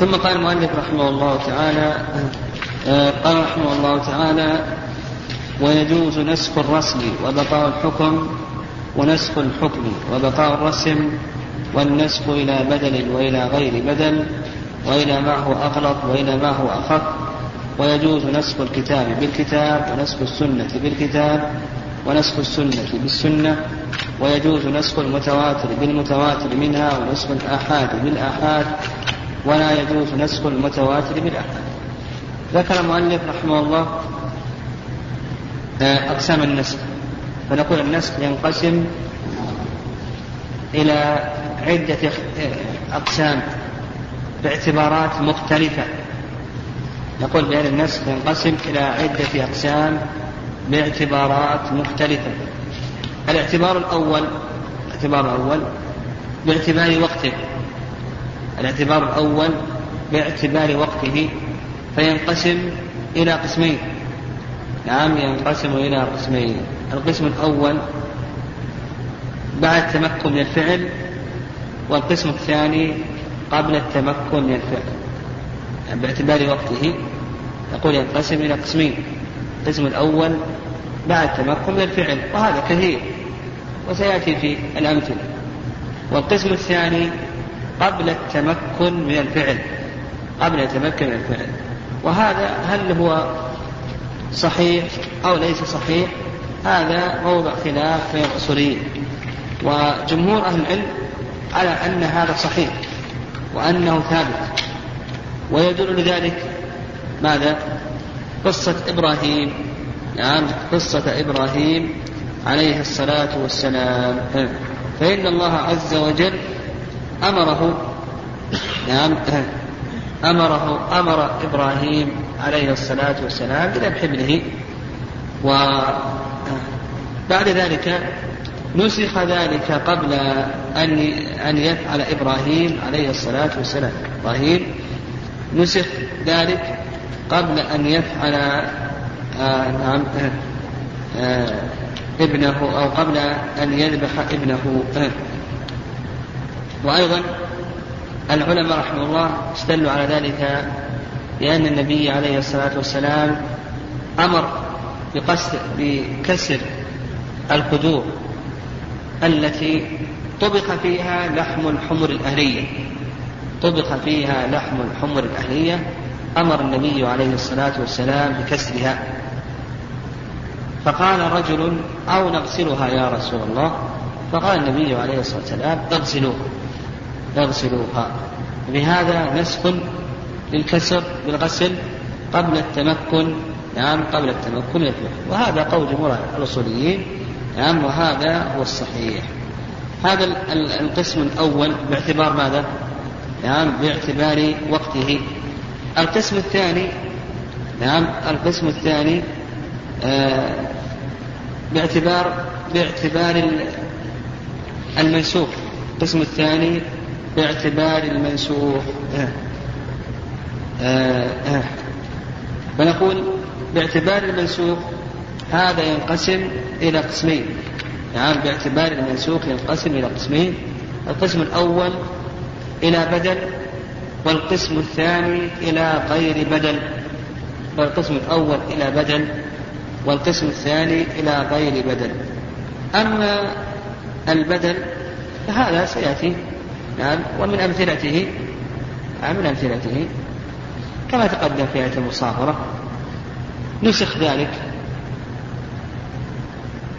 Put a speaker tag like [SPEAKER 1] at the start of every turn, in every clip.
[SPEAKER 1] ثم قال المؤلف رحمه الله تعالى قال رحمه الله تعالى ويجوز نسخ الرسم وبقاء الحكم ونسخ الحكم وبقاء الرسم والنسخ إلى بدل وإلى غير بدل وإلى ما هو أغلط وإلى ما هو أخف. ويجوز نسخ الكتاب بالكتاب ونسخ السنة بالكتاب ونسخ السنة بالسنة. ويجوز نسخ المتواتر بالمتواتر منها ونسخ الآحاد بالآحاد. ولا يجوز نسخ المتواتر بالآحاد ذكر المؤلف رحمه الله آه، أقسام النسخ. فنقول النسخ ينقسم إلى عدة آه، أقسام باعتبارات مختلفة. نقول بأن النسخ ينقسم إلى عدة أقسام باعتبارات مختلفة. الاعتبار الأول الاعتبار الأول باعتبار وقته الاعتبار الأول باعتبار وقته فينقسم إلى قسمين. نعم ينقسم إلى قسمين. القسم الأول بعد التمكن من الفعل والقسم الثاني قبل التمكن من الفعل. يعني باعتبار وقته نقول ينقسم إلى قسمين. القسم الأول بعد التمكن من الفعل وهذا كثير وسيأتي في الأمثلة. والقسم الثاني قبل التمكن من الفعل قبل التمكن من الفعل. وهذا هل هو صحيح أو ليس صحيح؟ هذا موضع خلاف بين الأصوليين. وجمهور أهل العلم على أن هذا صحيح وأنه ثابت. ويدل لذلك ماذا؟ قصة إبراهيم. نعم قصة إبراهيم عليه الصلاة والسلام. فإن الله عز وجل أمره نعم أمره أمر إبراهيم عليه الصلاة والسلام بذبح ابنه. وبعد ذلك نسخ ذلك قبل أن أن يفعل إبراهيم عليه الصلاة والسلام. إبراهيم نسخ ذلك قبل أن يفعل آه نعم آه آه ابنه أو قبل أن يذبح ابنه. وأيضا العلماء رحمه الله استدلوا على ذلك لأن النبي عليه الصلاة والسلام أمر بكسر القدور التي طبخ فيها لحم الحمر الأهلية. طبخ فيها لحم الحمر الأهلية. أمر النبي عليه الصلاة والسلام بكسرها. فقال رجل أو نغسلها يا رسول الله. فقال النبي عليه الصلاة والسلام اغسلوها. اغسلوها بهذا نسخ للكسر بالغسل قبل التمكن. نعم قبل التمكن من وهذا قول جمهور الأصوليين. نعم وهذا هو الصحيح. هذا القسم الأول باعتبار ماذا؟ نعم باعتبار وقته. القسم الثاني نعم القسم الثاني آه باعتبار باعتبار المنسوخ. القسم الثاني باعتبار المنسوخ. آه. آه. آه. فنقول باعتبار المنسوخ هذا ينقسم إلى قسمين. نعم باعتبار المنسوخ ينقسم إلى قسمين. القسم الأول إلى بدل والقسم الثاني إلى غير بدل. والقسم الأول إلى بدل والقسم الثاني إلى غير بدل. أما البدل فهذا سيأتي. نعم ومن أمثلته نعم من أمثلته. كما تقدم في آية المصاهرة نسخ ذلك.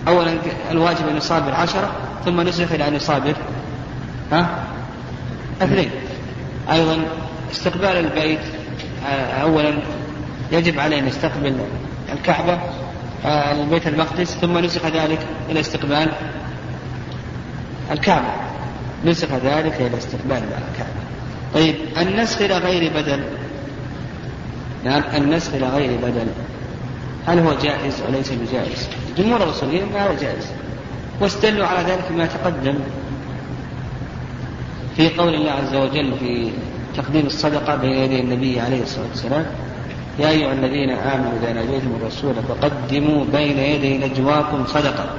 [SPEAKER 1] أولا الواجب أن يصابر عشرة ثم نسخ إلى أن يصابر ها؟ اثنين. أيضا استقبال البيت أولا يجب عليه أن يستقبل الكعبة البيت المقدس ثم نسخ ذلك إلى استقبال الكعبة. نسخ ذلك إلى استقبال الكعبة طيب النسخ إلى غير بدل؟ نعم النسخ إلى غير بدل. هل هو جائز وليس بجائز؟ جمهور الأصوليين هذا جائز. واستدلوا على ذلك ما تقدم. في قول الله عز وجل في تقديم الصدقة بين يدي النبي عليه الصلاة والسلام يا أيها الذين آمنوا إذا ناجيتم الرسول فقدموا بين يدي نجواكم صدقة.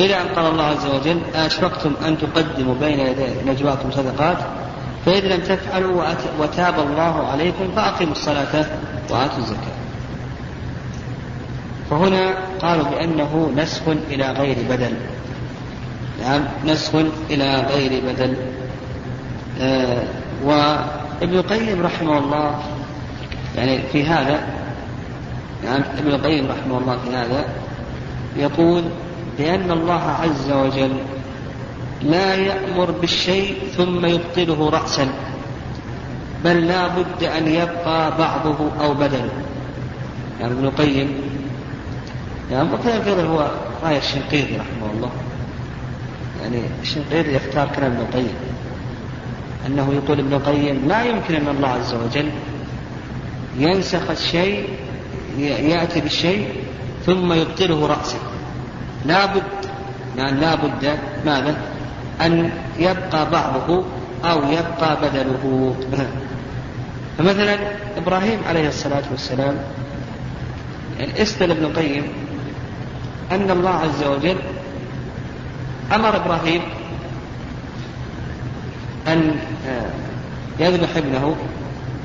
[SPEAKER 1] إلى أن قال الله عز وجل أشفقتم أن تقدموا بين يدي نجواكم صدقات؟ فإذا لم تفعلوا وتاب الله عليكم فأقيموا الصلاة وآتوا الزكاة. فهنا قالوا بأنه نسخ إلى غير بدل. نعم نسخ إلى غير بدل. آه وابن القيم رحمه الله يعني في هذا نعم ابن القيم رحمه الله في هذا يقول بأن الله عز وجل لا يأمر بالشيء ثم يبطله رأسا بل لا بد أن يبقى بعضه أو بدله يعني ابن القيم يعني وكذلك أيضا هو رأي الشنقيطي رحمه الله. يعني الشنقيطي يختار كلام ابن القيم. أنه يقول ابن القيم لا يمكن أن الله عز وجل ينسخ الشيء يأتي بالشيء ثم يبطله رأسا. لا بد يعني لا بد ماذا؟ أن يبقى بعضه أو يبقى بدله. فمثلا إبراهيم عليه الصلاة والسلام يعني استل ابن القيم أن الله عز وجل أمر إبراهيم أن آه، يذبح ابنه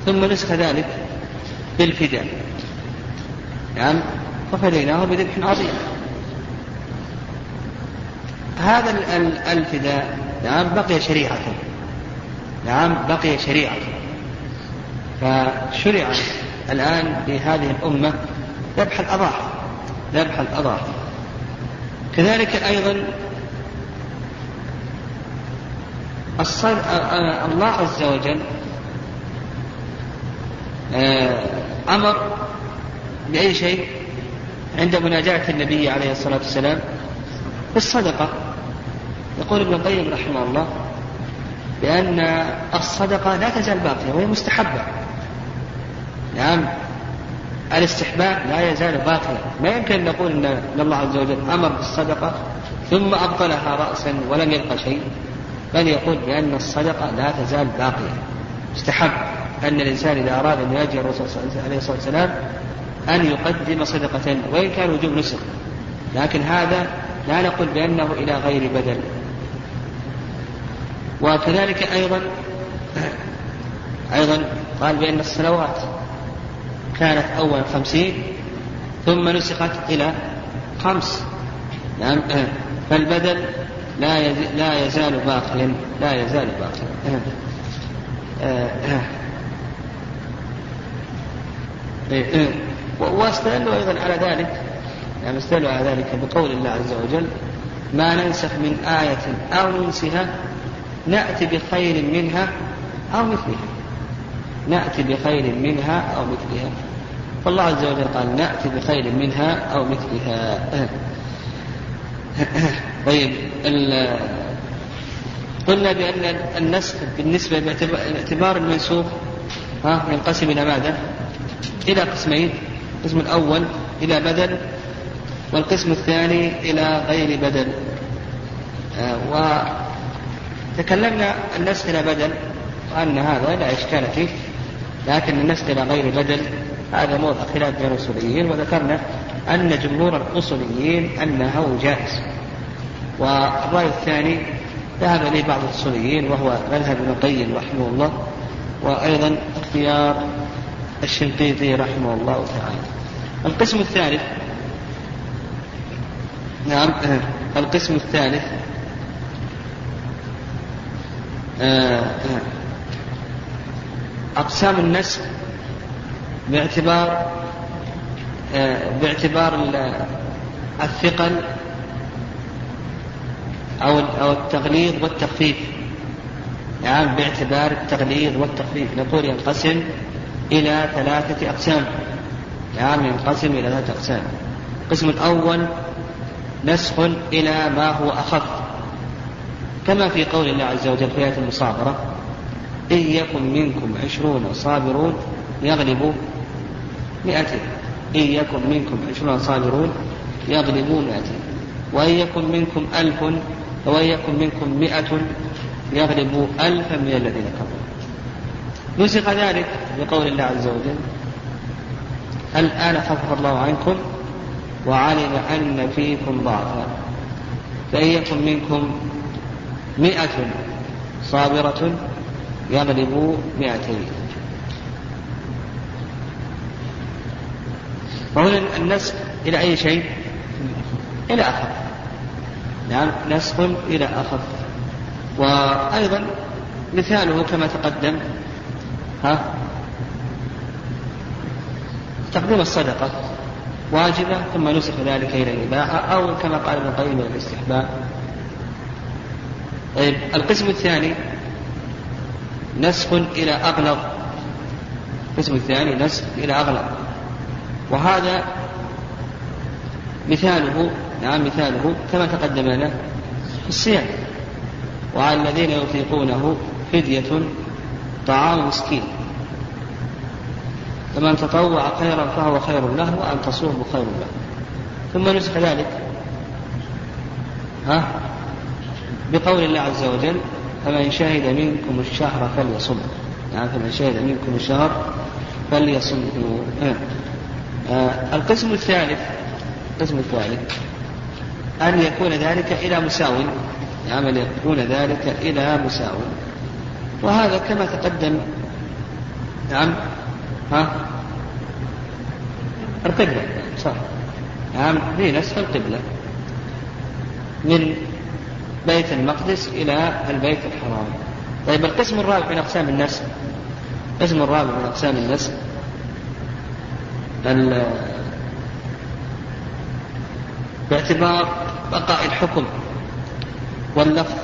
[SPEAKER 1] ثم نسخ ذلك بالفداء. نعم ففديناه بذبح عظيم. هذا الفداء نعم بقي شريعة نعم بقي شريعة فشرع الآن لهذه الأمة ذبح الأضاحي ذبح الأضاحي. كذلك أيضا الله عز وجل أمر بأي شيء؟ عند مناجاة النبي عليه الصلاة والسلام بالصدقة. يقول ابن القيم رحمه الله بأن الصدقة لا تزال باقية وهي مستحبة. نعم الاستحباب لا يزال باقيا ما يمكن أن نقول أن الله عز وجل أمر بالصدقة ثم أبطلها رأسا ولم يبقى شيء بل يقول بأن الصدقة لا تزال باقية. استحب أن الإنسان إذا أراد أن يواجه الرسول عليه الصلاة والسلام أن يقدم صدقة وإن كان وجوب نسك لكن هذا لا نقول بأنه إلى غير بدل. وكذلك أيضا أيضا قال بأن الصلوات كانت أول خمسين ثم نسخت إلى خمس. نعم فالبدل لا لا يزال باقيا لا يزال باقيا. واستدلوا أيضا على ذلك يعني استدلوا على ذلك بقول الله عز وجل ما ننسخ من آية أو ننسها نأتي بخير منها أو مثلها. نأتي بخير منها أو مثلها. فالله عز وجل قال نأتي بخير منها أو مثلها. طيب قلنا بأن النسخ بالنسبة باعتبار المنسوخ ها ينقسم إلى ماذا؟ إلى قسمين القسم الأول إلى بدل والقسم الثاني إلى غير بدل. آه وتكلمنا النسخ بدل وأن هذا لا إشكال فيه لكن النسخ إلى غير بدل هذا موضع خلاف بين الأصوليين وذكرنا أن جمهور الأصوليين أنه جائز. والرأي الثاني ذهب إليه بعض الأصوليين وهو مذهب ابن القيم رحمه الله وأيضا اختيار الشنقيطي رحمه الله تعالى. القسم الثالث نعم القسم الثالث أقسام النسخ باعتبار آه، باعتبار الثقل أو أو التغليظ والتخفيف. نعم باعتبار التغليظ والتخفيف. نقول ينقسم إلى ثلاثة أقسام. نعم ينقسم إلى ثلاثة أقسام. القسم الأول نسخ إلى ما هو أخف. كما في قول الله عز وجل في آية المصابرة إن يكن منكم عشرون صابرون يغلبوا مئتين. إن يكن منكم عشرون صابرون يغلبوا مئتين. وإن يكن منكم ألف وإن يكن منكم مئة يغلبوا ألفا من الذين كفروا. نسخ ذلك بقول الله عز وجل الآن خفف الله عنكم وعلم أن فيكم ضعفا. فإن يكن منكم مئة صابرة يغلب مئتين. وهنا النسخ إلى أي شيء؟ إلى أخف. نعم نسخ إلى أخف. وأيضا مثاله كما تقدم. ها؟ تقديم الصدقة واجبة ثم نسخ ذلك إلى الإباحة أو كما قال ابن القيم الاستحباب طيب القسم الثاني نسخ إلى أغلظ. القسم الثاني نسخ إلى أغلظ. وهذا مثاله نعم مثاله كما تقدم لنا في الصيام وعلى الذين يطيقونه فدية طعام مسكين. فمن تطوع خيرا فهو خير له وأن تصوموا خير له. ثم نسخ ذلك. ها؟ بقول الله عز وجل فمن شهد منكم الشهر فليصم. يعني فمن شهد منكم الشهر فليصمه آه. آه. القسم الثالث القسم الثالث أن يكون ذلك إلى مساو. يعني أن يكون ذلك إلى مساو. وهذا كما تقدم نعم. ها؟ القبلة صح. نعم. في نسخ القبلة. من بيت المقدس إلى البيت الحرام. طيب القسم الرابع من أقسام النسخ. القسم الرابع من أقسام النسخ. باعتبار بقاء الحكم واللفظ.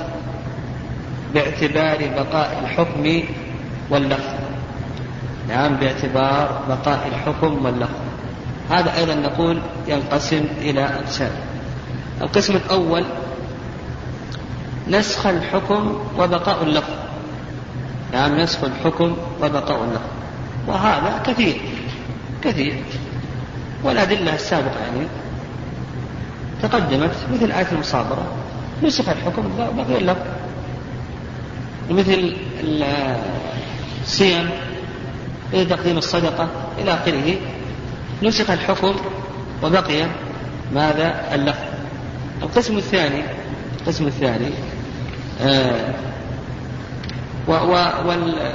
[SPEAKER 1] باعتبار بقاء الحكم واللفظ. نعم باعتبار بقاء الحكم واللفظ. هذا أيضا نقول ينقسم إلى أقسام. القسم الأول نسخ الحكم وبقاء اللفظ. نعم نسخ الحكم وبقاء اللفظ. وهذا كثير كثير. والأدلة السابقة يعني تقدمت مثل آية المصابرة. نسخ الحكم بقي اللفظ. مثل الصيام إلى تقديم الصدقة إلى آخره. نسخ الحكم وبقي ماذا؟ اللفظ. القسم الثاني القسم الثاني و و وال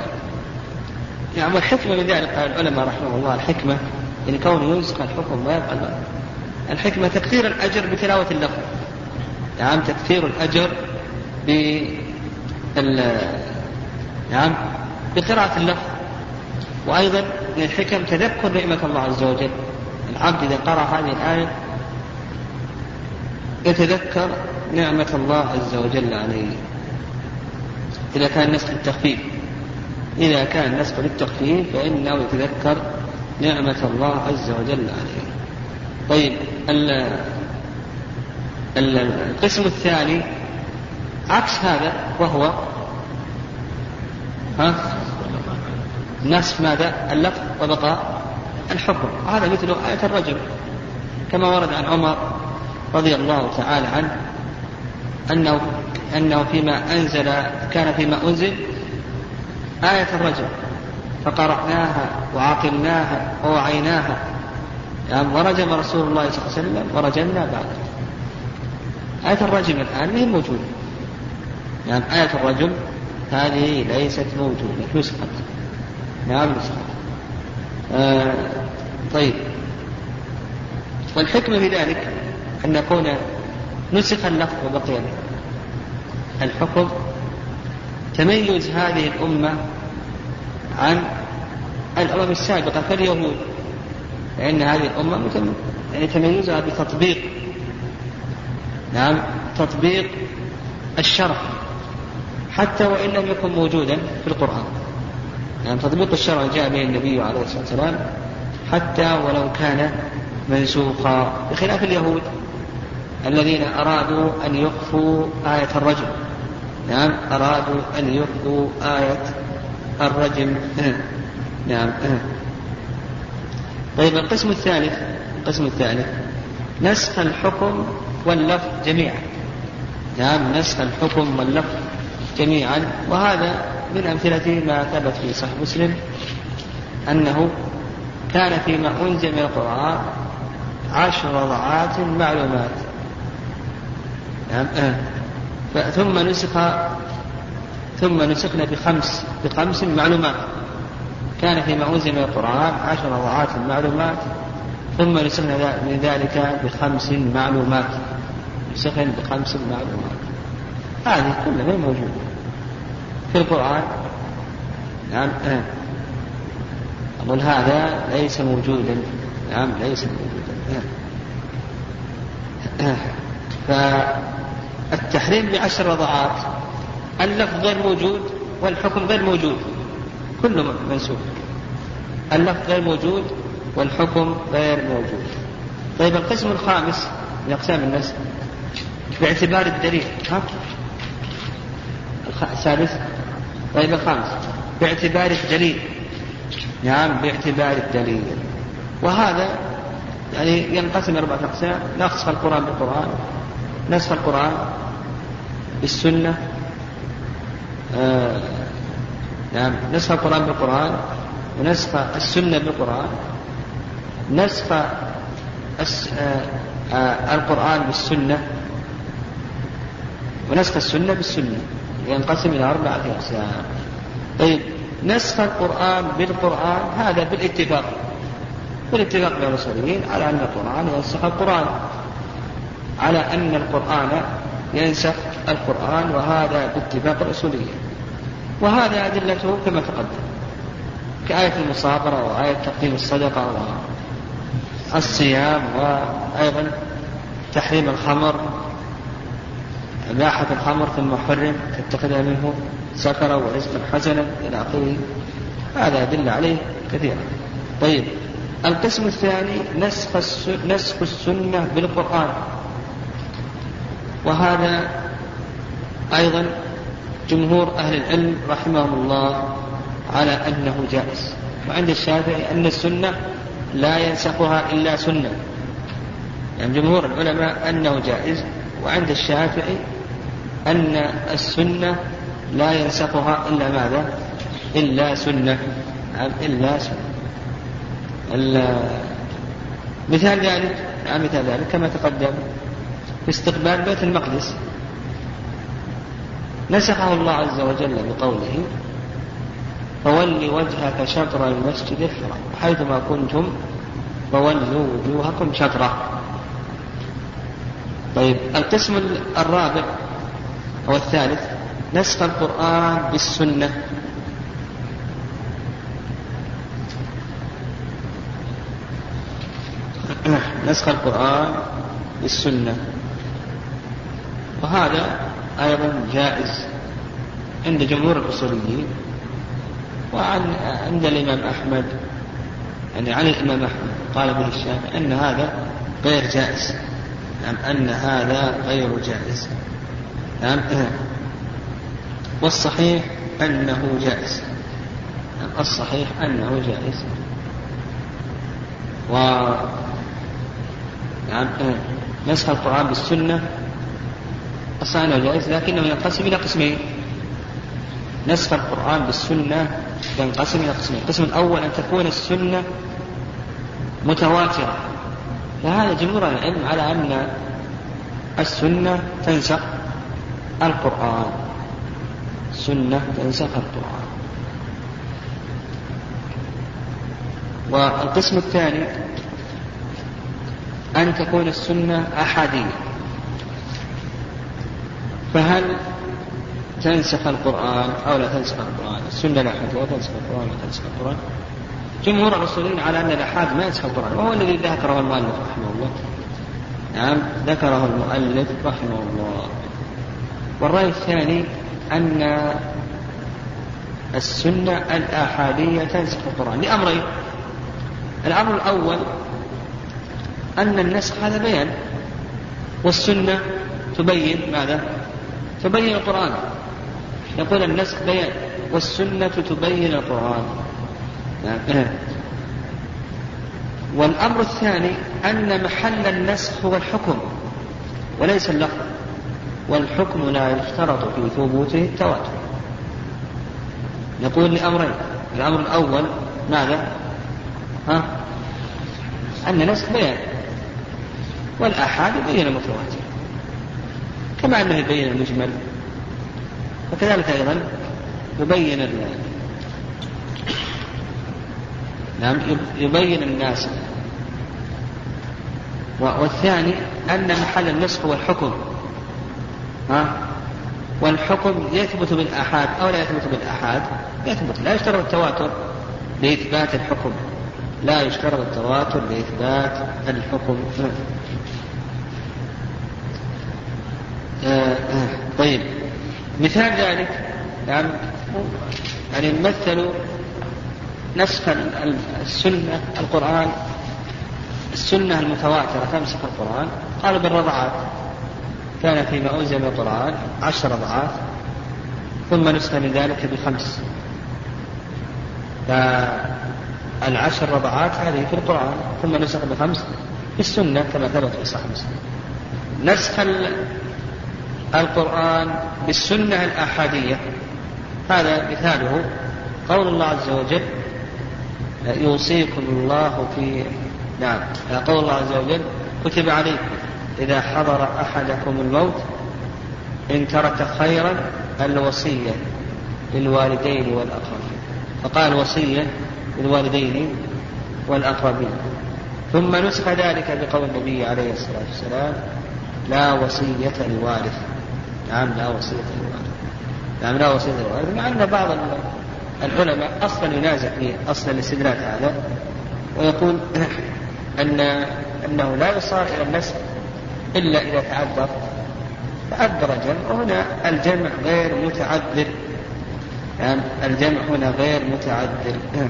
[SPEAKER 1] يعني والحكمة من ذلك قال العلماء رحمه الله الحكمة يعني كونه ينسخ الحكم ويبقى الحكمة تكثير الأجر بتلاوة اللفظ. نعم تكثير الأجر ب نعم بقراءة اللفظ. وأيضا من الحكم تذكر نعمة الله عز وجل. العبد إذا قرأ هذه الآية يتذكر نعمة الله عز وجل عليه. إذا كان نسخ التخفيف. إذا كان نسخ للتخفيف فإنه يتذكر نعمة الله عز وجل عليه. طيب القسم الثاني عكس هذا وهو ها؟ نسخ ماذا؟ اللفظ وبقاء الحكم. هذا مثل آية الرجل كما ورد عن عمر رضي الله تعالى عنه أنه أنه فيما أنزل كان فيما أنزل آية الرجل فقرأناها وعقلناها ووعيناها. يعني ورجم رسول الله صلى الله عليه وسلم ورجمنا بعد. آية الرجم الآن هي موجودة. يعني آية الرجم هذه ليست موجودة نسخت. نعم نسخت. آه طيب. والحكمة في ذلك أن يكون نسخ اللفظ وبقي الحكم تميز هذه الأمة عن الأمم السابقة كاليهود لأن هذه الأمة يعني تميزها بتطبيق نعم تطبيق الشرع حتى وإن لم يكن موجودا في القرآن يعني تطبيق الشرع جاء به النبي عليه الصلاة والسلام حتى ولو كان منسوخا بخلاف اليهود الذين أرادوا أن يخفوا آية الرجم نعم أرادوا أن يخفوا آية الرجم. نعم طيب القسم الثالث القسم الثالث نسخ الحكم واللفظ جميعا. نعم نسخ الحكم واللفظ جميعا. وهذا من أمثلة ما ثبت في صحيح مسلم أنه كان فيما أنزل من القرآن عشر رضعات معلومات. نعم ثم نسخ ثم نسخنا بخمس بخمس معلومات. كان فيما أنزل من القرآن عشر ضعات معلومات ثم نسخنا من ذلك بخمس معلومات. نسخنا بخمس معلومات. هذه كلها موجودة. في القرآن. نعم آه. أقول هذا ليس موجودا. نعم ليس موجودا. آه. فالتحريم بعشر رضعات اللفظ غير موجود والحكم غير موجود كله منسوخ. اللفظ غير موجود والحكم غير موجود. طيب القسم الخامس من أقسام النسخ باعتبار الدليل. ها؟ السادس. طيب الخامس باعتبار الدليل. نعم باعتبار الدليل. وهذا يعني ينقسم أربعة أقسام. نسخ القرآن بالقرآن. نسخ القرآن بالسنة آه نعم نسخ القرآن بالقرآن ونسخ السنة بالقرآن نسخ آه آه القرآن بالسنة ونسخ السنة بالسنة ينقسم إلى أربعة أقسام. طيب نسخ القرآن بالقرآن هذا بالاتفاق بالاتفاق بين الأصوليين على أن القرآن ينسخ القرآن. على أن القرآن ينسخ القرآن وهذا باتفاق الأصوليين وهذا أدلته كما تقدم كآية المصابرة وآية تقديم الصدقة والصيام وأيضا تحريم الخمر إباحة الخمر ثم حرم تتخذها منه سكرا ورزقا حسنا إلى آخره. هذا أدلة عليه كثيرا. طيب القسم الثاني نسخ نسخ السنة بالقرآن. وهذا أيضا جمهور أهل العلم رحمهم الله على أنه جائز. وعند الشافعي أن السنة لا ينسخها إلا سنة. يعني جمهور العلماء أنه جائز وعند الشافعي أن السنة لا ينسخها إلا ماذا؟ إلا سنة. نعم إلا سنة. مثال ذلك نعم مثال ذلك كما تقدم. استقبال بيت المقدس. نسخه الله عز وجل بقوله فول وجهك شطر المسجد الحرام حيثما كنتم فولوا وجوهكم شطره. طيب القسم الرابع أو الثالث نسخ القرآن بالسنة. نسخ القرآن بالسنة. وهذا أيضا جائز عند جمهور الأصوليين وعن عند الإمام أحمد يعني عن الإمام أحمد قال به الشافعي أن هذا غير جائز. نعم أن هذا غير جائز. نعم والصحيح أنه جائز. نعم الصحيح أنه جائز. و نعم نسخ القرآن بالسنة الصحيح أنه جائز لكنه ينقسم إلى قسمين. نسخ القرآن بالسنة ينقسم إلى قسمين. القسم الأول أن تكون السنة متواترة. فهذا جمهور العلم على أن السنة تنسخ القرآن. سنة تنسخ القرآن. والقسم الثاني أن تكون السنة أحادية. فهل تنسخ القرآن أو لا تنسخ القرآن؟ السنة الأحادية وتنسخ القرآن ولا تنسخ القرآن. جمهور الأصوليين على أن الأحاد ما ينسخ القرآن وهو الذي ذكره المؤلف رحمه الله. نعم ذكره المؤلف رحمه الله. والرأي الثاني أن السنة الآحادية تنسخ القرآن لأمرين. الأمر الأول أن النسخ هذا بيان والسنة تبين ماذا؟ تبين القرآن. يقول النسخ بيان والسنة تبين القرآن. والأمر الثاني أن محل النسخ هو الحكم وليس اللفظ. والحكم لا يشترط في ثبوته التواتر. نقول لأمرين الأمر الأول ماذا؟ ها؟ أن نسخ بيان والآحاد يبين المتواتر. كما أنه يبين المجمل. وكذلك أيضا يبين. نعم يبين الناس. والثاني أن محل النسخ هو الحكم. ها؟ والحكم يثبت بالآحاد أو لا يثبت بالآحاد؟ يثبت. لا يشترط التواتر لإثبات الحكم. لا يشترط التواتر لإثبات الحكم. طيب. مثال ذلك يعني يعني مثلوا نسخ السنة القرآن السنة المتواترة تمسك القرآن. قالوا بالرضعات. كان فيما أنزل القرآن عشر رضعات ثم نسخ من ذلك بخمس. فالعشر رضعات هذه في القرآن ثم نسخ بخمس في السنة كما ثبت في صحيح مسلم. نسخ القرآن بالسنة الآحادية. هذا مثاله. قول الله عز وجل يوصيكم الله في نعم قول الله عز وجل كتب عليكم. إذا حضر أحدكم الموت إن ترك خيرا الوصية للوالدين والأقربين. فقال وصية للوالدين والأقربين. ثم نسخ ذلك بقول النبي عليه الصلاة والسلام لا وصية لوارث. نعم لا وصية لوارث نعم لا وصية لوارث مع أن بعض العلماء أصلا ينازع في أصل الاستدراك هذا ويقول أن أنه لا يصار إلى النسب إلا إذا تعذر. تعذر جمع وهنا الجمع غير متعذر. يعني الجمع هنا غير متعذر.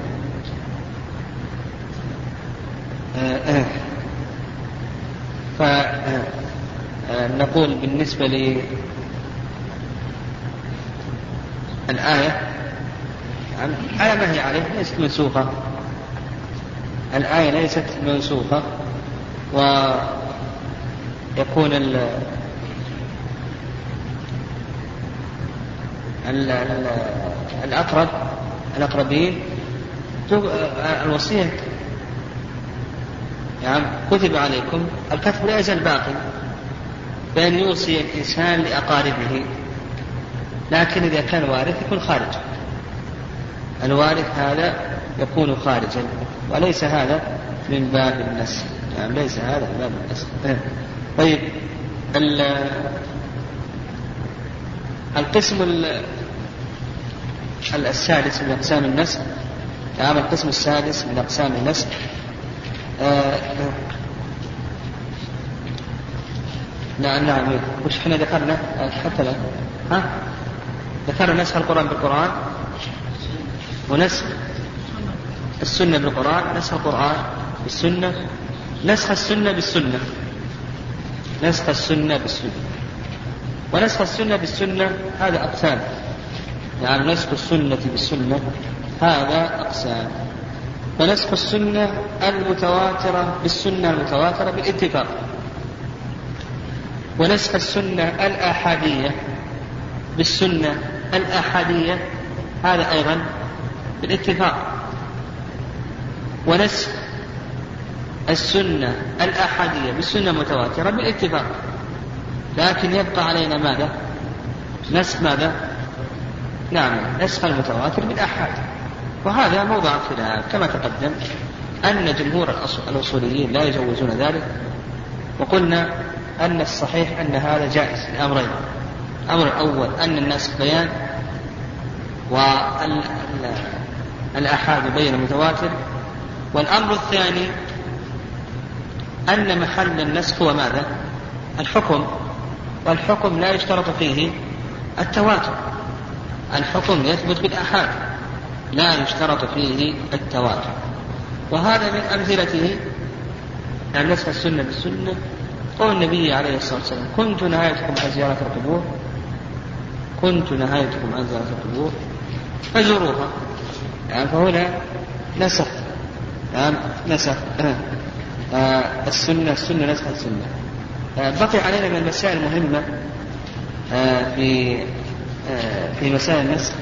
[SPEAKER 1] فنقول بالنسبة للآية على ما هي عليه؟ ليست منسوخة. الآية ليست منسوخة. ويكون ال الأقرب الأقربين الوصية يعني كتب عليكم. الكتب لا يزال باقي. بأن يوصي الإنسان لأقاربه. لكن إذا كان وارث يكون خارج. الوارث هذا يكون خارجا. وليس هذا من باب النسخ. يعني ليس هذا من باب النسخ. طيب القسم السادس من أقسام النسخ. نعم القسم السادس من أقسام النسخ. آه نعم نعم. وش إحنا ذكرنا؟ حتى لا ها؟ ذكرنا نسخ القرآن بالقرآن ونسخ السنة بالقرآن نسخ القرآن بالسنة نسخ السنة بالسنة نسخ السنة بالسنة. ونسخ السنة بالسنة هذا أقسام. يعني نسخ السنة بالسنة هذا أقسام. ونسخ السنة المتواترة بالسنة المتواترة بالاتفاق. ونسخ السنة الآحادية بالسنة الآحادية هذا أيضا بالاتفاق. ونسخ السنة الآحادية بالسنة المتواترة بالاتفاق. لكن يبقى علينا ماذا؟ نسخ ماذا؟ نعم نسخ المتواتر بالآحاد وهذا موضع خلاف كما تقدم أن جمهور الأصوليين لا يجوزون ذلك. وقلنا أن الصحيح أن هذا جائز لأمرين. الأمر الأول أن النسخ بيان والآحاد يبين المتواتر والأمر الثاني أن محل النسخ هو ماذا؟ الحكم والحكم لا يشترط فيه التواتر. الحكم يثبت بالآحاد لا يشترط فيه التواتر. وهذا من أمثلته يعني نسخ السنة بالسنة. قول النبي عليه الصلاة والسلام كنت نهايتكم عن زيارة القبور كنت نهايتكم عن زيارة القبور فزوروها. يعني فهنا نسخ. نعم نسخ. آه السنة السنة نسخ السنة. آه بقي علينا من المسائل المهمة آه في آه في مسائل النسخ.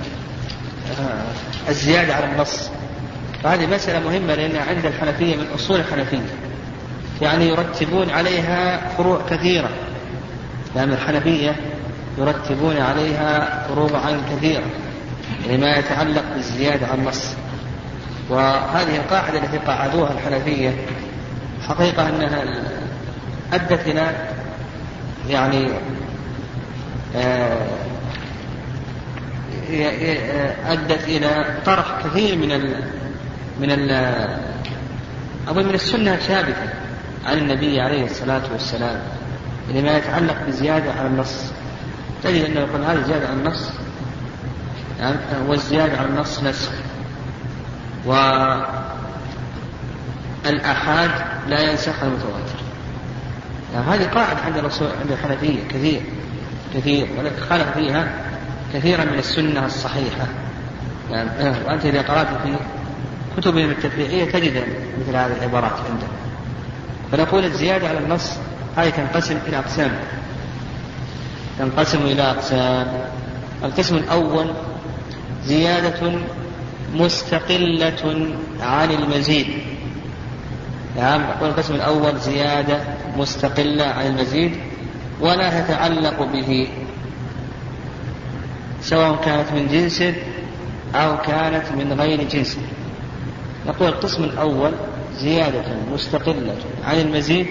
[SPEAKER 1] آه الزيادة على النص. وهذه مسألة مهمة لأن عند الحنفية من أصول الحنفية يعني يرتبون عليها فروع كثيرة. لأن الحنفية يرتبون عليها فروعا كثيرة يعني ما يتعلق بالزيادة عن النص وهذه القاعدة التي قاعدوها الحنفية حقيقة أنها أدت إلى يعني آه، أدت إلى طرح كثير من ال من ال أظن من السنة الثابتة عن النبي عليه الصلاة والسلام لما يعني يتعلق بزيادة على النص تجد أنه يقول هذه زيادة على النص يعني والزيادة على النص نسخ. والآحاد لا ينسخ المتواتر. يعني هذه قاعدة عند الرسول عند الحنفية كثير كثير ولكن خالف فيها كثيرا من السنة الصحيحة. يعني وأنت إذا قرأت في كتبهم التفريعية تجد مثل هذه العبارات عندهم فنقول الزيادة على النص هذه تنقسم إلى أقسام. تنقسم إلى أقسام. القسم الأول زيادة مستقلة عن المزيد. نعم نقول القسم الأول زيادة مستقلة عن المزيد ولا تتعلق به سواء كانت من جنسه أو كانت من غير جنسه نقول القسم الأول زيادة مستقلة عن المزيد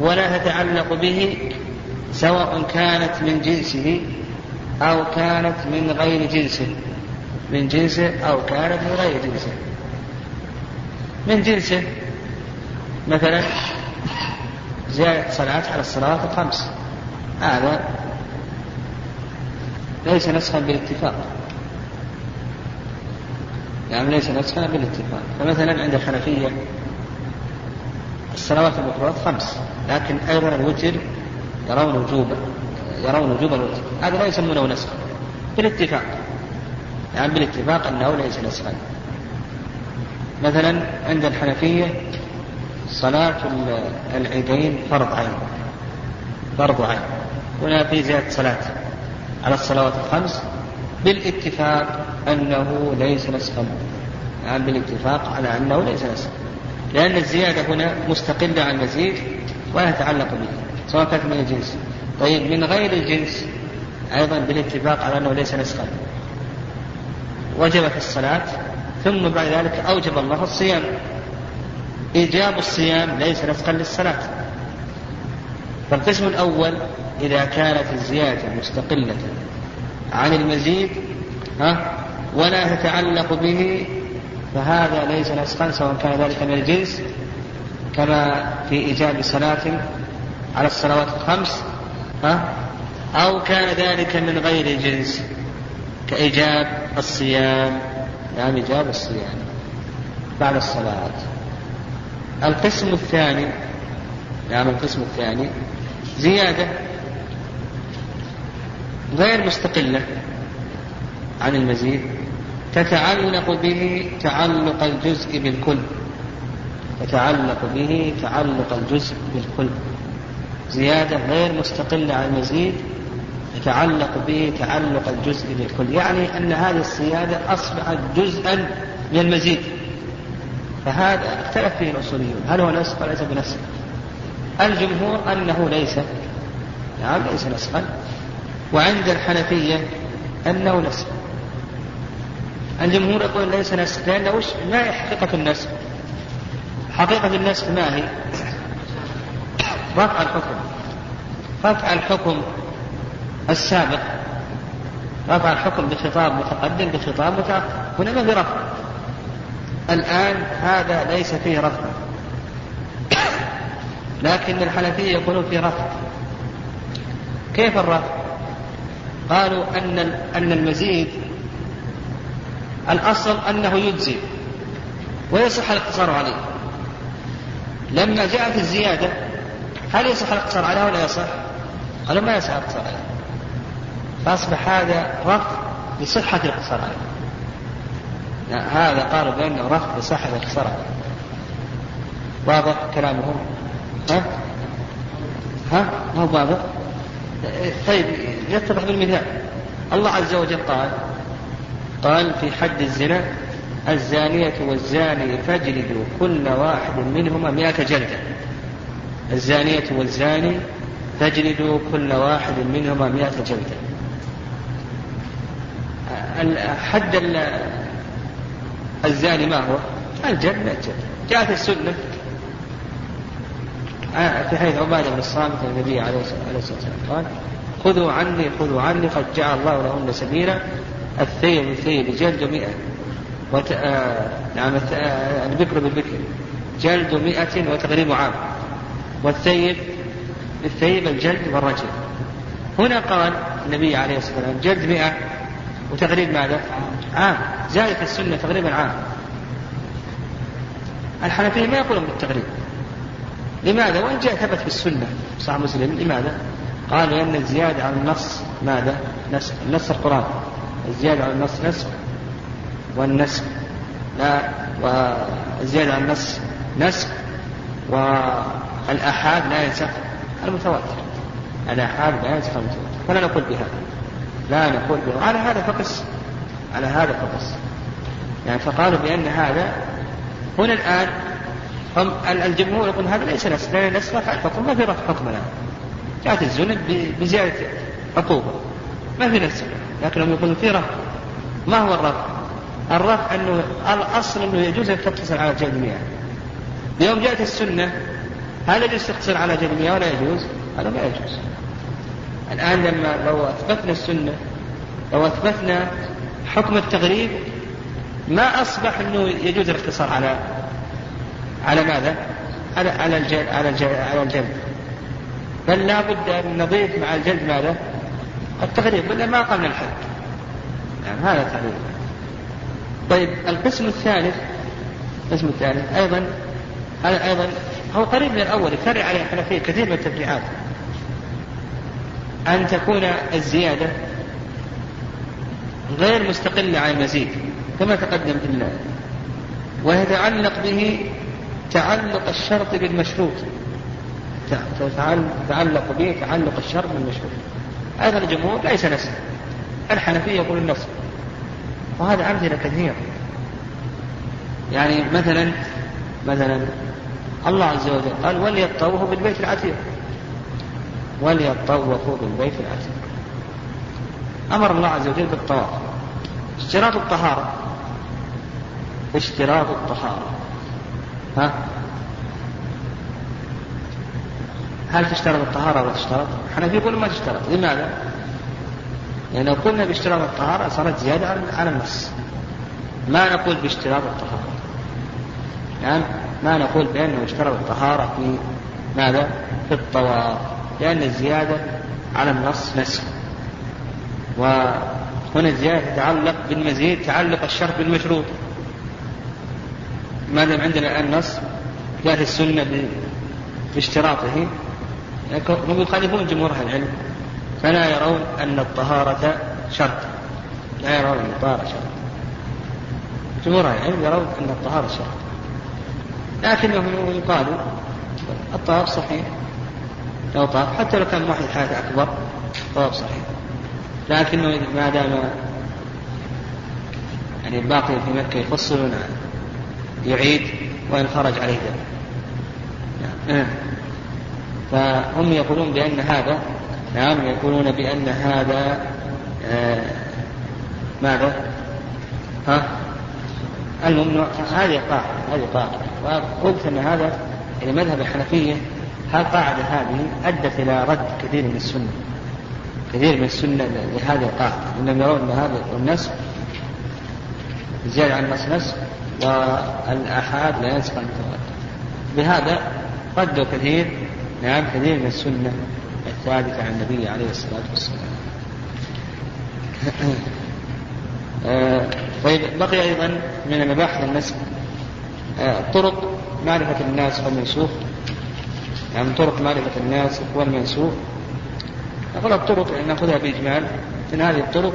[SPEAKER 1] ولا تتعلق به سواء كانت من جنسه أو كانت من غير جنسه من جنسه أو كانت من غير جنسه من جنسه مثلا زيادة صلاة على الصلاة الخمس هذا ليس نسخا بالاتفاق. يعني ليس نسخا بالاتفاق. فمثلا عند الحنفية الصلوات المفروضات خمس لكن أيضا الوتر يرون وجوبا يرون وجوب الوتر هذا لا يسمونه نسخا بالاتفاق. يعني بالاتفاق أنه ليس نسخا. مثلا عند الحنفية صلاة العيدين فرض عين. فرض عين. هنا في زيادة صلاة على الصلوات الخمس. بالاتفاق أنه ليس نسخا. يعني بالاتفاق على أنه ليس نسخا. لأن الزيادة هنا مستقلة عن المزيد ولا تتعلق به. سواء كانت من الجنس. طيب من غير الجنس أيضا بالاتفاق على أنه ليس نسخا. وجبت الصلاة ثم بعد ذلك أوجب الله الصيام. إيجاب الصيام ليس نسخا للصلاة. فالقسم الأول إذا كانت الزيادة مستقلة عن المزيد ها ولا تتعلق به فهذا ليس نسخا سواء كان ذلك من الجنس كما في إيجاب صلاة على الصلوات الخمس ها؟ أو كان ذلك من غير الجنس كإيجاب الصيام. نعم إيجاب الصيام بعد الصلاة القسم الثاني نعم القسم الثاني زيادة غير مستقلة عن المزيد تتعلق به تعلق الجزء بالكل. تتعلق به تعلق الجزء بالكل. زيادة غير مستقلة عن المزيد يتعلق به تعلق الجزء بالكل. يعني أن هذه الصيادة أصبحت جزءا من المزيد. فهذا اختلف فيه الأصوليون. هل هو نسخ وليس بنسخ؟ الجمهور أنه ليس. نعم ليس نسخا. وعند الحنفية أنه نسخ. الجمهور يقول ليس نسخ لأنه ما هي حقيقة النسخ؟ حقيقة النسخ ما هي؟ رفع الحكم. رفع الحكم السابق. رفع الحكم بخطاب متقدم بخطاب متأخر. هنا ما في رفع. الآن هذا ليس فيه رفع. لكن الحنفية يقولون فيه رفع. كيف الرفع؟ قالوا أن أن المزيد الأصل أنه يجزي ويصح الاقتصار عليه. لما جاءت الزيادة هل يصح الاقتصار عليها ولا يصح؟ قالوا ما يصح الاقتصار عليها فأصبح هذا رفض لصحة الاقتصار عليه هذا قالوا بأنه رفض لصحة الاقتصار عليه واضح كلامهم ها؟ ها؟ ما هو واضح؟ طيب يتضح بالمثال الله عز وجل قال قال في حد الزنا الزانية والزاني فاجلدوا كل واحد منهما مئة جلدة الزانية والزاني فاجلدوا كل واحد منهما مئة جلدة. حد الزاني ما هو؟ الجلد الجلد جاءت السنة. آه، في حديث عبادة بن الصامت النبي عليه الصلاة والسلام قال خذوا عني خذوا عني قد جعل الله لهن سبيلا. الثيب الثيب جلد مئة. وت... آه... نعم آه... البكر بالبكر. جلد مئة وتغريب عام. والثيب الثيب الجلد والرجل هنا قال النبي عليه الصلاة والسلام جلد مئة وتغريب ماذا؟ عام زادت السنة تغريبا عام الحنفية ما يقولون بالتغريب لماذا؟ وإن جاء ثبت في السنة صحيح مسلم لماذا؟ قالوا لأن الزيادة على النص ماذا؟ نسخ نص القرآن الزيادة على النص نسخ والنسخ لا والزيادة على النص نسخ والآحاد لا ينسخ المتواتر. الآحاد لا ينسخ المتواتر. فلا نقول بهذا لا نقول به على هذا فقس. على هذا فقس. يعني فقالوا بأن هذا هنا الآن هم الجمهور يقول هذا ليس نسخ. لأن النسخ رفع الحكم ما في رفع حكم الآن. جاءت الزنا بزيادة عقوبة. ما في نسخ. لكنهم يقولون في رفع. ما هو الرفع؟ الرفع أنه الأصل أنه يجوز أن تقتصر على جلد المياه يوم جاءت السنة هل يجوز تقتصر على المياه ولا يجوز؟ هذا ما يجوز الآن لما لو أثبتنا السنة لو أثبتنا حكم التغريب ما أصبح أنه يجوز الاقتصار على على ماذا؟ على على الجلد على الجلد, على الجلد. بل لا بد أن نضيف مع الجلد ماذا؟ التغريب ولا ما قلنا الحد يعني هذا تعليل طيب القسم الثالث القسم الثالث أيضا هذا أيضا هو قريب من الأول يكرر عليه الحنفية كثير من التفريعات. أن تكون الزيادة غير مستقلة عن المزيد كما تقدم في الله. ويتعلق به تعلق الشرط بالمشروط. تعلق به تعلق الشرط بالمشروط. أيضا الجمهور ليس نسخ. الحنفية يقول النسخ وهذا أمثلة كثيرة. يعني مثلا مثلا الله عز وجل قال وليطوفوا بالبيت العتيق وليطوفوا بالبيت العتيق أمر الله عز وجل بالطواف اشتراط الطهارة اشتراط الطهارة ها هل تشترط الطهارة ولا تشترط؟ الحنفية يقولون ما تشترط، لماذا؟ لأن لو قلنا باشتراط الطهارة صارت زيادة على النص. ما نقول باشتراط الطهارة. يعني ما نقول بأنه اشترط الطهارة في ماذا؟ في الطواف، لأن الزيادة على النص نسخ. وهنا الزيادة تتعلق بالمزيد تعلق الشرط بالمشروط. ما دام عندنا الآن نص جاءت السنة باشتراطه هم يخالفون جمهور أهل العلم فلا يرون أن الطهارة شرط لا يرون أن الطهارة شرط جمهور أهل العلم يرون أن الطهارة شرط لكنهم يقالوا الطواف صحيح لو طاف حتى لو كان واحد حاجة أكبر طواف صحيح لكنه ما دام يعني الباقي في مكة يفصلون يعيد وإن خرج عليه دم نعم. فهم يقولون بأن هذا نعم يقولون بأن هذا آه ماذا؟ ها؟ الممنوع هذه قاعدة هذه قاعدة. وقلت أن هذا إلى مذهب الحنفية القاعدة هذه أدت إلى رد كثير من السنة. كثير من السنة لهذه القاعدة. إنهم يرون أن هذا النسخ زيادة عن النص نسخ والآحاد لا ينسخ المتواتر بهذا ردوا كثير نعم كثير من السنة الثابتة عن النبي عليه الصلاة والسلام. طيب بقي أيضا من مباحث النسب. آه طرق معرفة الناس والمنسوخ. يعني طرق معرفة الناس والمنسوخ. نقول الطرق نأخذها بإجمال. من هذه الطرق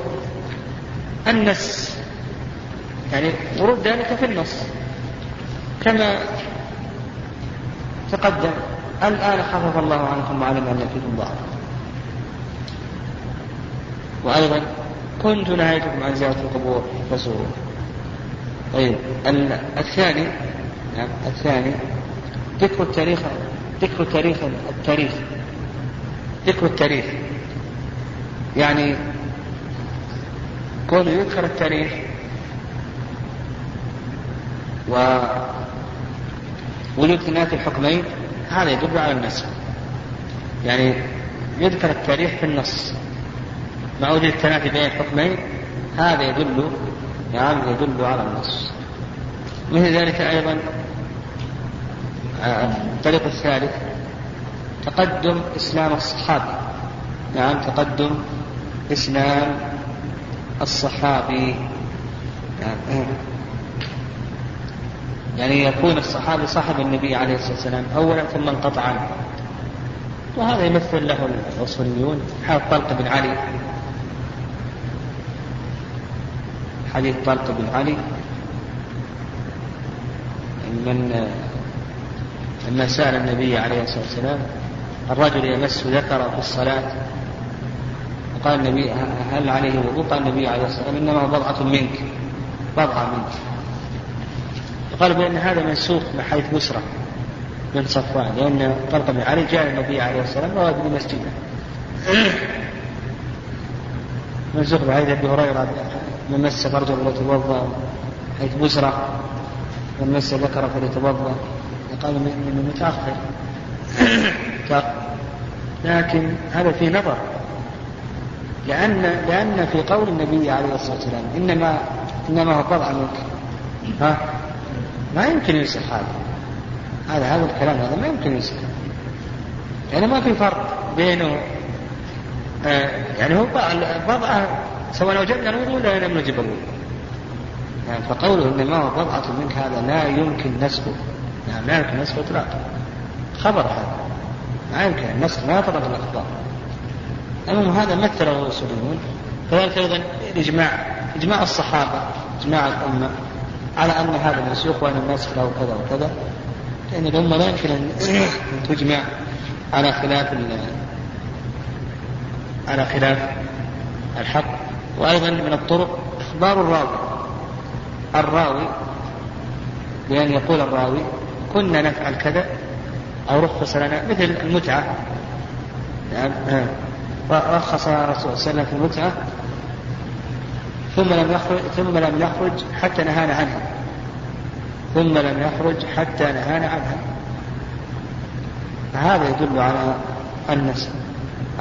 [SPEAKER 1] النس. يعني ورود ذلك في النص. كما تقدم الآن خفف الله عنكم وعلم أن فيكم ضعف وأيضا كنت نهيتكم عن زيارة القبور فزوروا طيب الثاني نعم الثاني ذكر التاريخ ذكر التاريخ التاريخ ذكر التاريخ. يعني كونه يذكر التاريخ ووجود تنافي الحكمين هذا يدل على النسخ. يعني يذكر التاريخ في النص. مع وجود التنافي بين الحكمين هذا يدل نعم يدل على النص. مثل ذلك أيضا آه، الطريق الثالث تقدم إسلام الصحابي نعم تقدم إسلام الصحابي يعني, يعني يكون الصحابي صاحب النبي عليه الصلاة والسلام أولا ثم انقطع عنه. وهذا يمثل له الأصوليون حال طلق بن علي. حديث طلق بن علي. من لما سأل النبي عليه الصلاة والسلام الرجل يمس ذكره في الصلاة؟ قال النبي هل عليه وضوء؟ قال النبي عليه الصلاة والسلام إنما بضعة منك بضعة منك. قال بأن هذا منسوخ من حيث بسرة بن صفوان لأن طلق بن علي جاء النبي عليه الصلاة والسلام وهو بمسجده منسوخ بحيث أبي هريرة من مس فرجه فليتوضأ حيث بسرة من مس ذكر فليتوضأ قال من متأخر. لكن هذا في نظر. لأن لأن في قول النبي عليه الصلاة والسلام إنما إنما هو بضع منك. ها؟ ما يمكن ينسخ هذا. هذا هذا الكلام هذا ما يمكن ينسخ. يعني ما في فرق بينه آه يعني هو بضعة سواء وجدنا الوضوء ولا لم نجب الوضوء يعني فقوله إنما هو بضعة منك هذا لا يمكن نسخه يعني لا يمكن نسخه اطلاقا. خبر هذا. ما يمكن النسخ ما يطلق الأخبار. المهم هذا مثله الاصوليون كذلك أيضا الاجماع إجماع الصحابة إجماع الأمة على أن هذا منسوخ وأن النسخ له كذا وكذا. لأن الأمة لا يمكن أن تجمع على خلاف على خلاف الحق. وأيضا من الطرق إخبار الراوي. الراوي بأن يقول الراوي كنا نفعل كذا أو رخص لنا مثل المتعة. يعني رخص الرسول صلى الله عليه وسلم في المتعة ثم لم يخرج ثم لم يخرج حتى نهانا عنها. ثم لم يخرج حتى نهانا عنها. فهذا يدل على النسب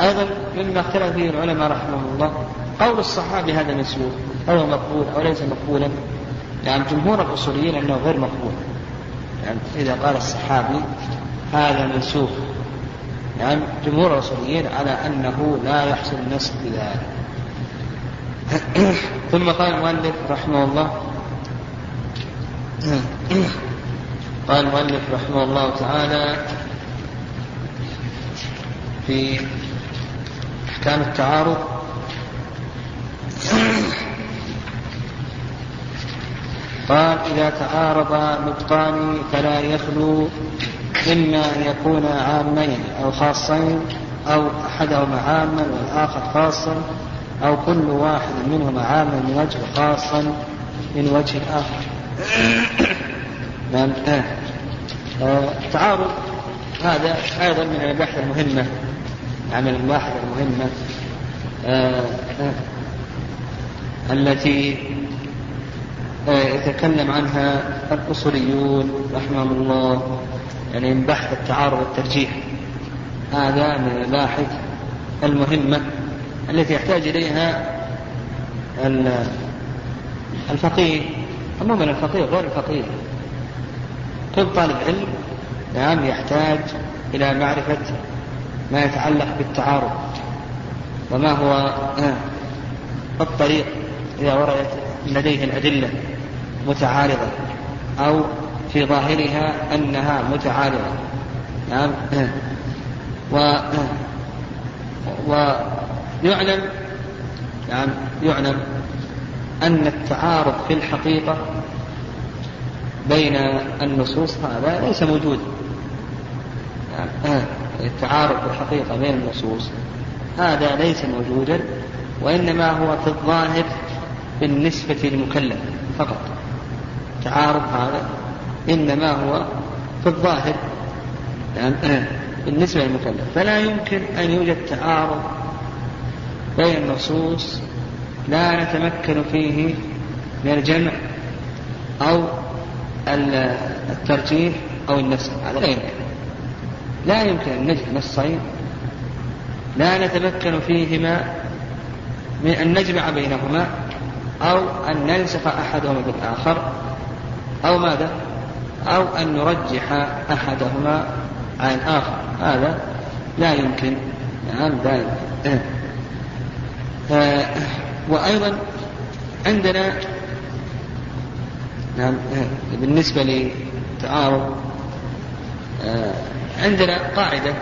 [SPEAKER 1] أيضا مما اختلف فيه العلماء رحمهم الله قول الصحابي هذا مسلوب أو مقبول أو ليس مقبولا؟ يعني جمهور الأصوليين أنه غير مقبول. يعني إذا قال الصحابي هذا منسوخ. نعم جمهور الأصوليين على أنه لا يحصل النسخ بذلك ثم قال المؤلف رحمه الله قال المؤلف رحمه الله تعالى في أحكام التعارض قال إذا تعارض نطقان فلا يخلو إما أن يكون عامين أو خاصين أو أحدهما عاما والآخر خاصا أو كل واحد منهما عاما من وجه خاصا من وجه آخر. نعم التعارض هذا أيضا من المباحث المهمة من المباحث المهمة. آه، آه، التي آه، يتكلم عنها الأصوليون رحمهم الله يعني من بحث التعارض والترجيح. هذا من المباحث المهمة التي يحتاج إليها الفقيه. عموما الفقيه غير الفقيه. كل طالب علم نعم يحتاج إلى معرفة ما يتعلق بالتعارض وما هو الطريق. إذا وردت لديه الأدلة متعارضة أو في ظاهرها أنها متعارضة نعم و ويعلم نعم يعلم أن التعارض في الحقيقة بين النصوص هذا ليس موجود نعم. التعارض في الحقيقة بين النصوص هذا ليس موجودا وإنما هو في الظاهر بالنسبة للمكلف فقط. تعارض هذا إنما هو في الظاهر يعني بالنسبة للمكلف. فلا يمكن أن يوجد تعارض بين النصوص لا نتمكن فيه من الجمع أو الترجيح أو النسخ. هذا لا يمكن لا يمكن أن نجد نصين لا نتمكن فيهما من أن نجمع بينهما. أو أن ننسخ أحدهما بالآخر أو ماذا؟ أو أن نرجح أحدهما عن الآخر هذا لا يمكن. نعم لا يمكن. آه وأيضا عندنا نعم بالنسبة للتعارض آه عندنا قاعدة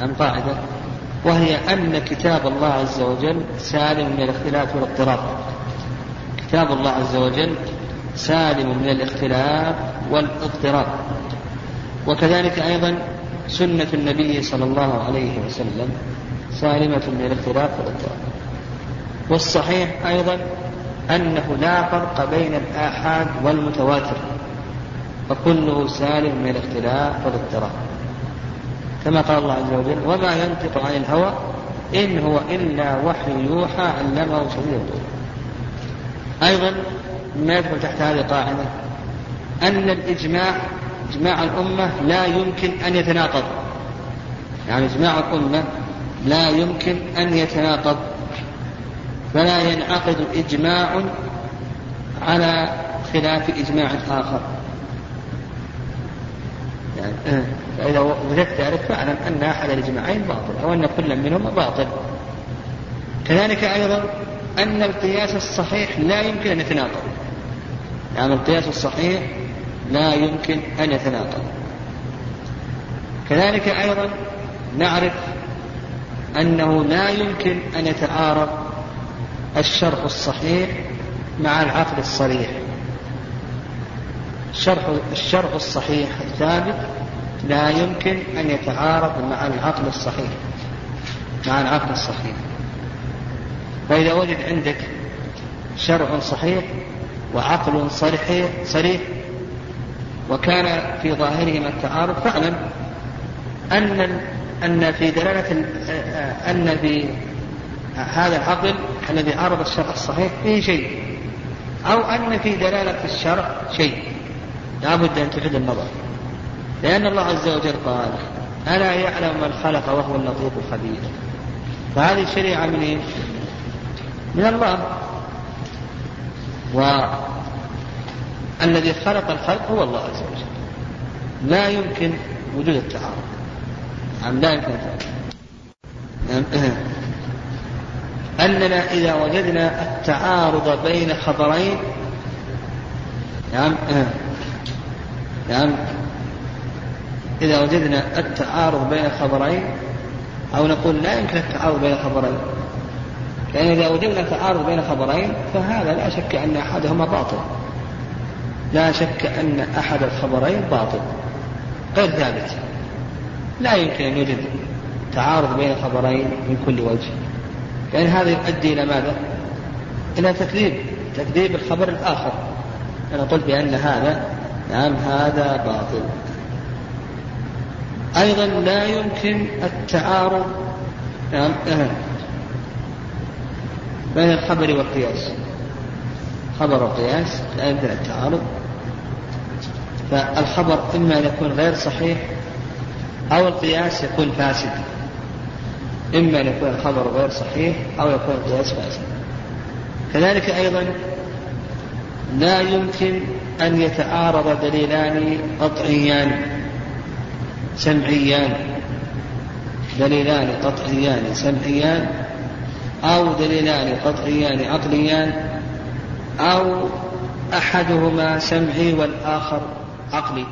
[SPEAKER 1] نعم قاعدة وهي أن كتاب الله عز وجل سالم من الاختلاف والاضطراب. كتاب الله عز وجل سالم من الاختلاف والاضطراب. وكذلك أيضا سنة النبي صلى الله عليه وسلم سالمة من الاختلاف والاضطراب. والصحيح أيضا أنه لا فرق بين الآحاد والمتواتر فكله سالم من الاختلاف والاضطراب. كما قال الله عز وجل وما ينطق عن الهوى إن هو إلا وحي يوحى علمه شديد أيضا مما يدخل تحت هذه القاعدة أن الإجماع إجماع الأمة لا يمكن أن يتناقض. يعني إجماع الأمة لا يمكن أن يتناقض. فلا ينعقد إجماع على خلاف إجماع آخر. يعني فإذا وجدت ذلك فاعلم أن أحد الإجماعين باطل أو أن كل منهما باطل. كذلك أيضا أن القياس الصحيح لا يمكن أن يتناقض. يعني القياس الصحيح لا يمكن أن يتناقض. كذلك أيضا نعرف أنه لا يمكن أن يتعارض الشرح الصحيح مع العقل الصريح. الشرح الشرح الصحيح الثابت لا يمكن أن يتعارض مع العقل الصحيح. مع العقل الصحيح. فإذا وجد عندك شرع صحيح وعقل صريح صريح وكان في ظاهرهما التعارض فاعلم أن أن في دلالة أن في هذا العقل الذي عارض الشرع الصحيح فيه شيء أو أن في دلالة الشرع شيء. لا بد أن تعيد النظر. لأن الله عز وجل قال ألا يعلم من خلق وهو اللطيف الخبير. فهذه الشريعة من إيه؟ من الله. والذي خلق الخلق هو الله عز وجل. لا يمكن وجود التعارض. نعم لا يمكن التعارض. أننا إذا وجدنا التعارض بين خبرين نعم. نعم. إذا وجدنا التعارض بين خبرين أو نقول لا يمكن التعارض بين خبرين. لأن إذا وجدنا تعارض بين خبرين فهذا لا شك أن أحدهما باطل. لا شك أن أحد الخبرين باطل. غير ثابت. لا يمكن أن يوجد تعارض بين خبرين من كل وجه. لأن هذا يؤدي إلى ماذا؟ إلى تكذيب تكذيب الخبر الآخر. أنا قلت بأن هذا نعم هذا باطل. أيضا لا يمكن التعارض نعم بين الخبر والقياس. خبر وقياس لا يمكن التعارض. فالخبر إما أن يكون غير صحيح أو القياس يكون فاسد. إما أن يكون الخبر غير صحيح أو يكون القياس فاسد. كذلك أيضا لا يمكن أن يتعارض دليلان قطعيان سمعيان. دليلان قطعيان سمعيان. أو دليلان قطعيان عقليان أو أحدهما سمعي والآخر عقلي.